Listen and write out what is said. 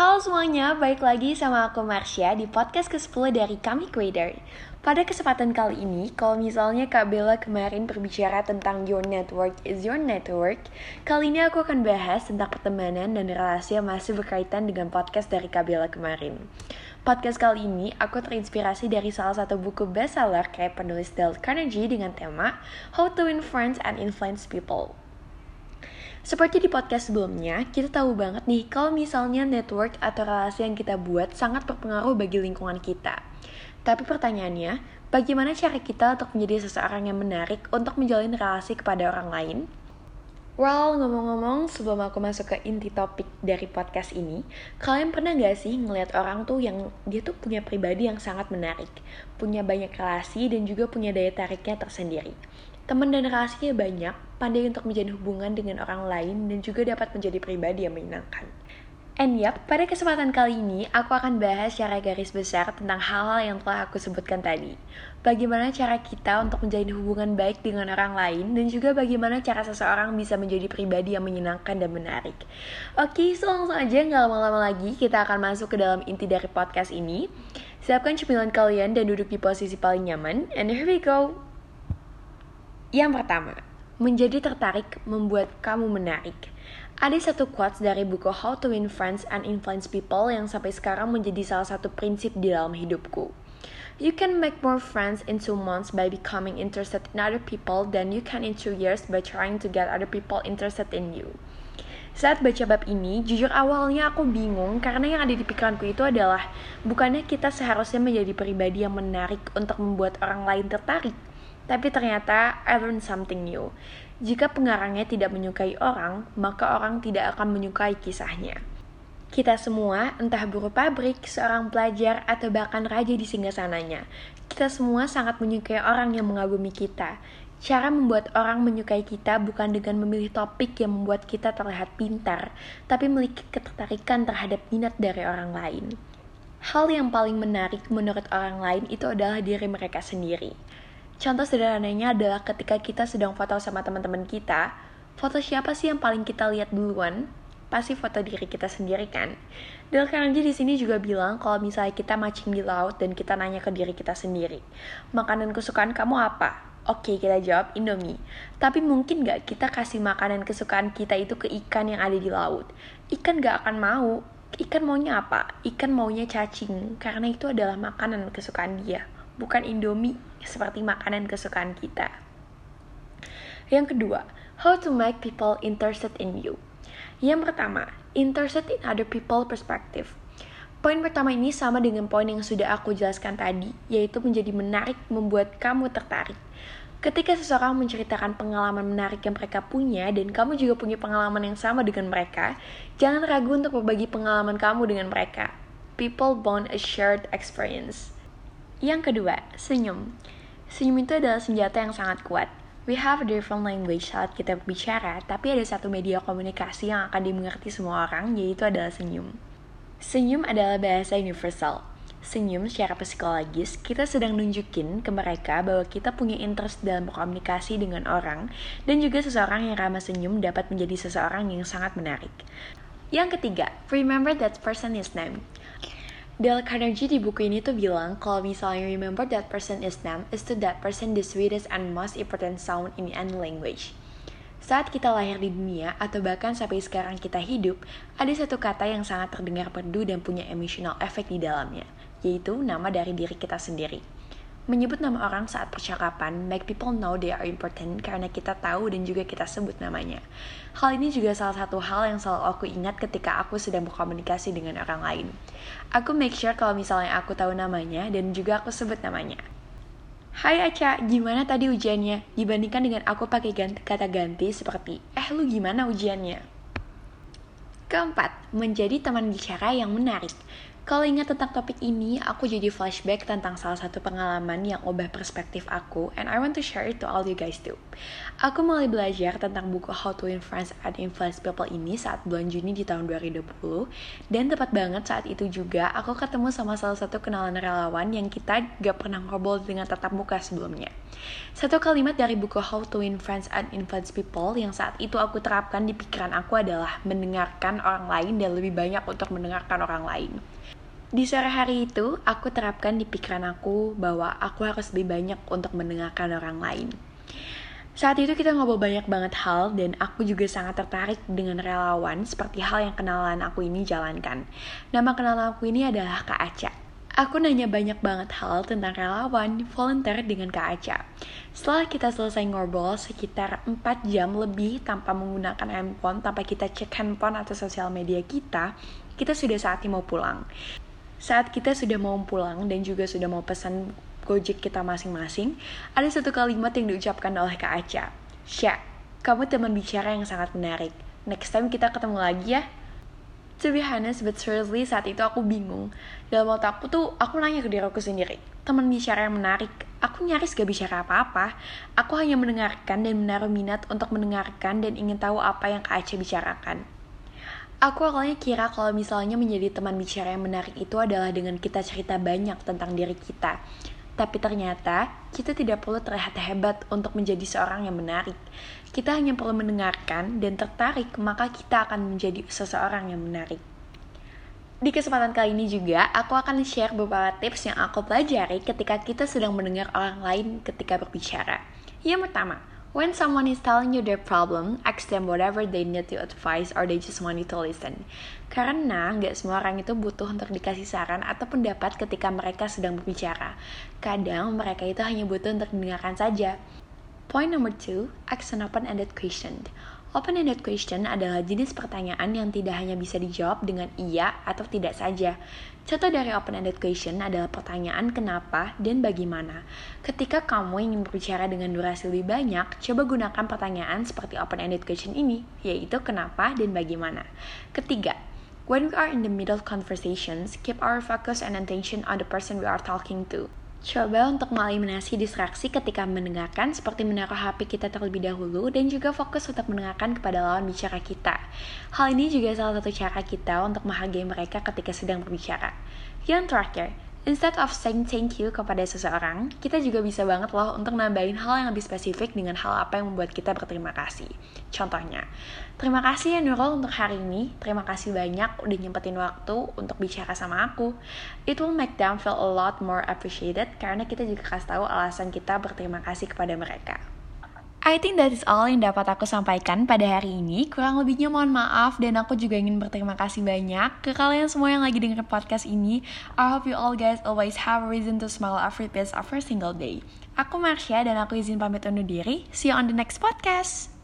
Halo semuanya, balik lagi sama aku Marsha di podcast ke-10 dari Kami Creator. Pada kesempatan kali ini, kalau misalnya Kak Bella kemarin berbicara tentang your network is your network, kali ini aku akan bahas tentang pertemanan dan relasi yang masih berkaitan dengan podcast dari Kak Bella kemarin. Podcast kali ini aku terinspirasi dari salah satu buku bestseller kayak penulis Dale Carnegie dengan tema How to Win Friends and Influence People. Seperti di podcast sebelumnya, kita tahu banget nih kalau misalnya network atau relasi yang kita buat sangat berpengaruh bagi lingkungan kita. Tapi pertanyaannya, bagaimana cara kita untuk menjadi seseorang yang menarik untuk menjalin relasi kepada orang lain? Well, ngomong-ngomong, sebelum aku masuk ke inti topik dari podcast ini, kalian pernah gak sih ngeliat orang tuh yang dia tuh punya pribadi yang sangat menarik, punya banyak relasi dan juga punya daya tariknya tersendiri. Teman dan relasinya banyak, pandai untuk menjadi hubungan dengan orang lain, dan juga dapat menjadi pribadi yang menyenangkan. And yap, pada kesempatan kali ini aku akan bahas secara garis besar tentang hal-hal yang telah aku sebutkan tadi. Bagaimana cara kita untuk menjalin hubungan baik dengan orang lain dan juga bagaimana cara seseorang bisa menjadi pribadi yang menyenangkan dan menarik. Oke, so langsung aja nggak lama-lama lagi kita akan masuk ke dalam inti dari podcast ini. Siapkan cemilan kalian dan duduk di posisi paling nyaman. And here we go. Yang pertama, menjadi tertarik membuat kamu menarik. Ada satu quotes dari buku How to Win Friends and Influence People yang sampai sekarang menjadi salah satu prinsip di dalam hidupku. You can make more friends in two months by becoming interested in other people than you can in two years by trying to get other people interested in you. Saat baca bab ini, jujur awalnya aku bingung karena yang ada di pikiranku itu adalah bukannya kita seharusnya menjadi pribadi yang menarik untuk membuat orang lain tertarik, tapi ternyata I learned something new. Jika pengarangnya tidak menyukai orang, maka orang tidak akan menyukai kisahnya. Kita semua, entah buruh pabrik, seorang pelajar, atau bahkan raja di singgasananya, kita semua sangat menyukai orang yang mengagumi kita. Cara membuat orang menyukai kita bukan dengan memilih topik yang membuat kita terlihat pintar, tapi memiliki ketertarikan terhadap minat dari orang lain. Hal yang paling menarik menurut orang lain itu adalah diri mereka sendiri. Contoh sederhananya adalah ketika kita sedang foto sama teman-teman kita, foto siapa sih yang paling kita lihat duluan? Pasti foto diri kita sendiri kan? Dale Carnegie di sini juga bilang kalau misalnya kita mancing di laut dan kita nanya ke diri kita sendiri, makanan kesukaan kamu apa? Oke, kita jawab Indomie. Tapi mungkin gak kita kasih makanan kesukaan kita itu ke ikan yang ada di laut? Ikan gak akan mau. Ikan maunya apa? Ikan maunya cacing, karena itu adalah makanan kesukaan dia bukan Indomie seperti makanan kesukaan kita. Yang kedua, how to make people interested in you. Yang pertama, interested in other people perspective. Poin pertama ini sama dengan poin yang sudah aku jelaskan tadi, yaitu menjadi menarik membuat kamu tertarik. Ketika seseorang menceritakan pengalaman menarik yang mereka punya dan kamu juga punya pengalaman yang sama dengan mereka, jangan ragu untuk berbagi pengalaman kamu dengan mereka. People bond a shared experience. Yang kedua, senyum. Senyum itu adalah senjata yang sangat kuat. We have different language saat kita berbicara, tapi ada satu media komunikasi yang akan dimengerti semua orang, yaitu adalah senyum. Senyum adalah bahasa universal. Senyum secara psikologis, kita sedang nunjukin ke mereka bahwa kita punya interest dalam berkomunikasi dengan orang, dan juga seseorang yang ramah senyum dapat menjadi seseorang yang sangat menarik. Yang ketiga, remember that person is name. Dale Carnegie di buku ini tuh bilang kalau misalnya remember that person is them is to that person the sweetest and most important sound in any language. Saat kita lahir di dunia atau bahkan sampai sekarang kita hidup, ada satu kata yang sangat terdengar merdu dan punya emotional effect di dalamnya, yaitu nama dari diri kita sendiri. Menyebut nama orang saat percakapan make people know they are important karena kita tahu dan juga kita sebut namanya. Hal ini juga salah satu hal yang selalu aku ingat ketika aku sedang berkomunikasi dengan orang lain. Aku make sure kalau misalnya aku tahu namanya dan juga aku sebut namanya. Hai Aca, gimana tadi ujiannya? Dibandingkan dengan aku pakai ganti, kata ganti seperti, eh lu gimana ujiannya? Keempat, menjadi teman bicara yang menarik. Kalau ingat tentang topik ini, aku jadi flashback tentang salah satu pengalaman yang ubah perspektif aku, and I want to share it to all you guys too. Aku mulai belajar tentang buku How to Win Friends and Influence People ini saat bulan Juni di tahun 2020, dan tepat banget saat itu juga aku ketemu sama salah satu kenalan relawan yang kita gak pernah ngobrol dengan tatap muka sebelumnya. Satu kalimat dari buku How to Win Friends and Influence People yang saat itu aku terapkan di pikiran aku adalah mendengarkan orang lain dan lebih banyak untuk mendengarkan orang lain. Di sore hari itu, aku terapkan di pikiran aku bahwa aku harus lebih banyak untuk mendengarkan orang lain. Saat itu kita ngobrol banyak banget hal dan aku juga sangat tertarik dengan relawan seperti hal yang kenalan aku ini jalankan. Nama kenalan aku ini adalah Kak Aca. Aku nanya banyak banget hal tentang relawan, volunteer dengan Kak Aca. Setelah kita selesai ngobrol sekitar 4 jam lebih tanpa menggunakan handphone, tanpa kita cek handphone atau sosial media kita, kita sudah saatnya mau pulang. Saat kita sudah mau pulang dan juga sudah mau pesan Gojek kita masing-masing, ada satu kalimat yang diucapkan oleh Kak Aca. Sya, kamu teman bicara yang sangat menarik. Next time kita ketemu lagi ya. To be honest, but seriously saat itu aku bingung. Dalam otakku tuh, aku nanya ke diri aku sendiri. Teman bicara yang menarik, aku nyaris gak bicara apa-apa. Aku hanya mendengarkan dan menaruh minat untuk mendengarkan dan ingin tahu apa yang Kak Aceh bicarakan. Aku awalnya kira kalau misalnya menjadi teman bicara yang menarik itu adalah dengan kita cerita banyak tentang diri kita. Tapi ternyata kita tidak perlu terlihat hebat untuk menjadi seorang yang menarik. Kita hanya perlu mendengarkan dan tertarik, maka kita akan menjadi seseorang yang menarik. Di kesempatan kali ini juga, aku akan share beberapa tips yang aku pelajari ketika kita sedang mendengar orang lain ketika berbicara. Yang pertama, When someone is telling you their problem, ask them whatever they need to advice or they just want you to listen. Karena nggak semua orang itu butuh untuk dikasih saran atau pendapat ketika mereka sedang berbicara. Kadang mereka itu hanya butuh untuk didengarkan saja. Point number two, ask an open-ended question. Open-ended question adalah jenis pertanyaan yang tidak hanya bisa dijawab dengan iya atau tidak saja. Contoh dari open-ended question adalah pertanyaan kenapa dan bagaimana. Ketika kamu ingin berbicara dengan durasi lebih banyak, coba gunakan pertanyaan seperti open-ended question ini, yaitu kenapa dan bagaimana. Ketiga, when we are in the middle of conversations, keep our focus and attention on the person we are talking to. Coba untuk mengeliminasi distraksi ketika mendengarkan seperti menaruh HP kita terlebih dahulu dan juga fokus untuk mendengarkan kepada lawan bicara kita. Hal ini juga salah satu cara kita untuk menghargai mereka ketika sedang berbicara. Yang terakhir, Instead of saying thank you kepada seseorang, kita juga bisa banget loh untuk nambahin hal yang lebih spesifik dengan hal apa yang membuat kita berterima kasih. Contohnya, terima kasih ya Nurul untuk hari ini. Terima kasih banyak udah nyempetin waktu untuk bicara sama aku. It will make them feel a lot more appreciated karena kita juga kasih tahu alasan kita berterima kasih kepada mereka. I think that is all yang dapat aku sampaikan pada hari ini. Kurang lebihnya mohon maaf dan aku juga ingin berterima kasih banyak ke kalian semua yang lagi dengerin podcast ini. I hope you all guys always have a reason to smile every piece of every single day. Aku Marsha dan aku izin pamit undur diri. See you on the next podcast.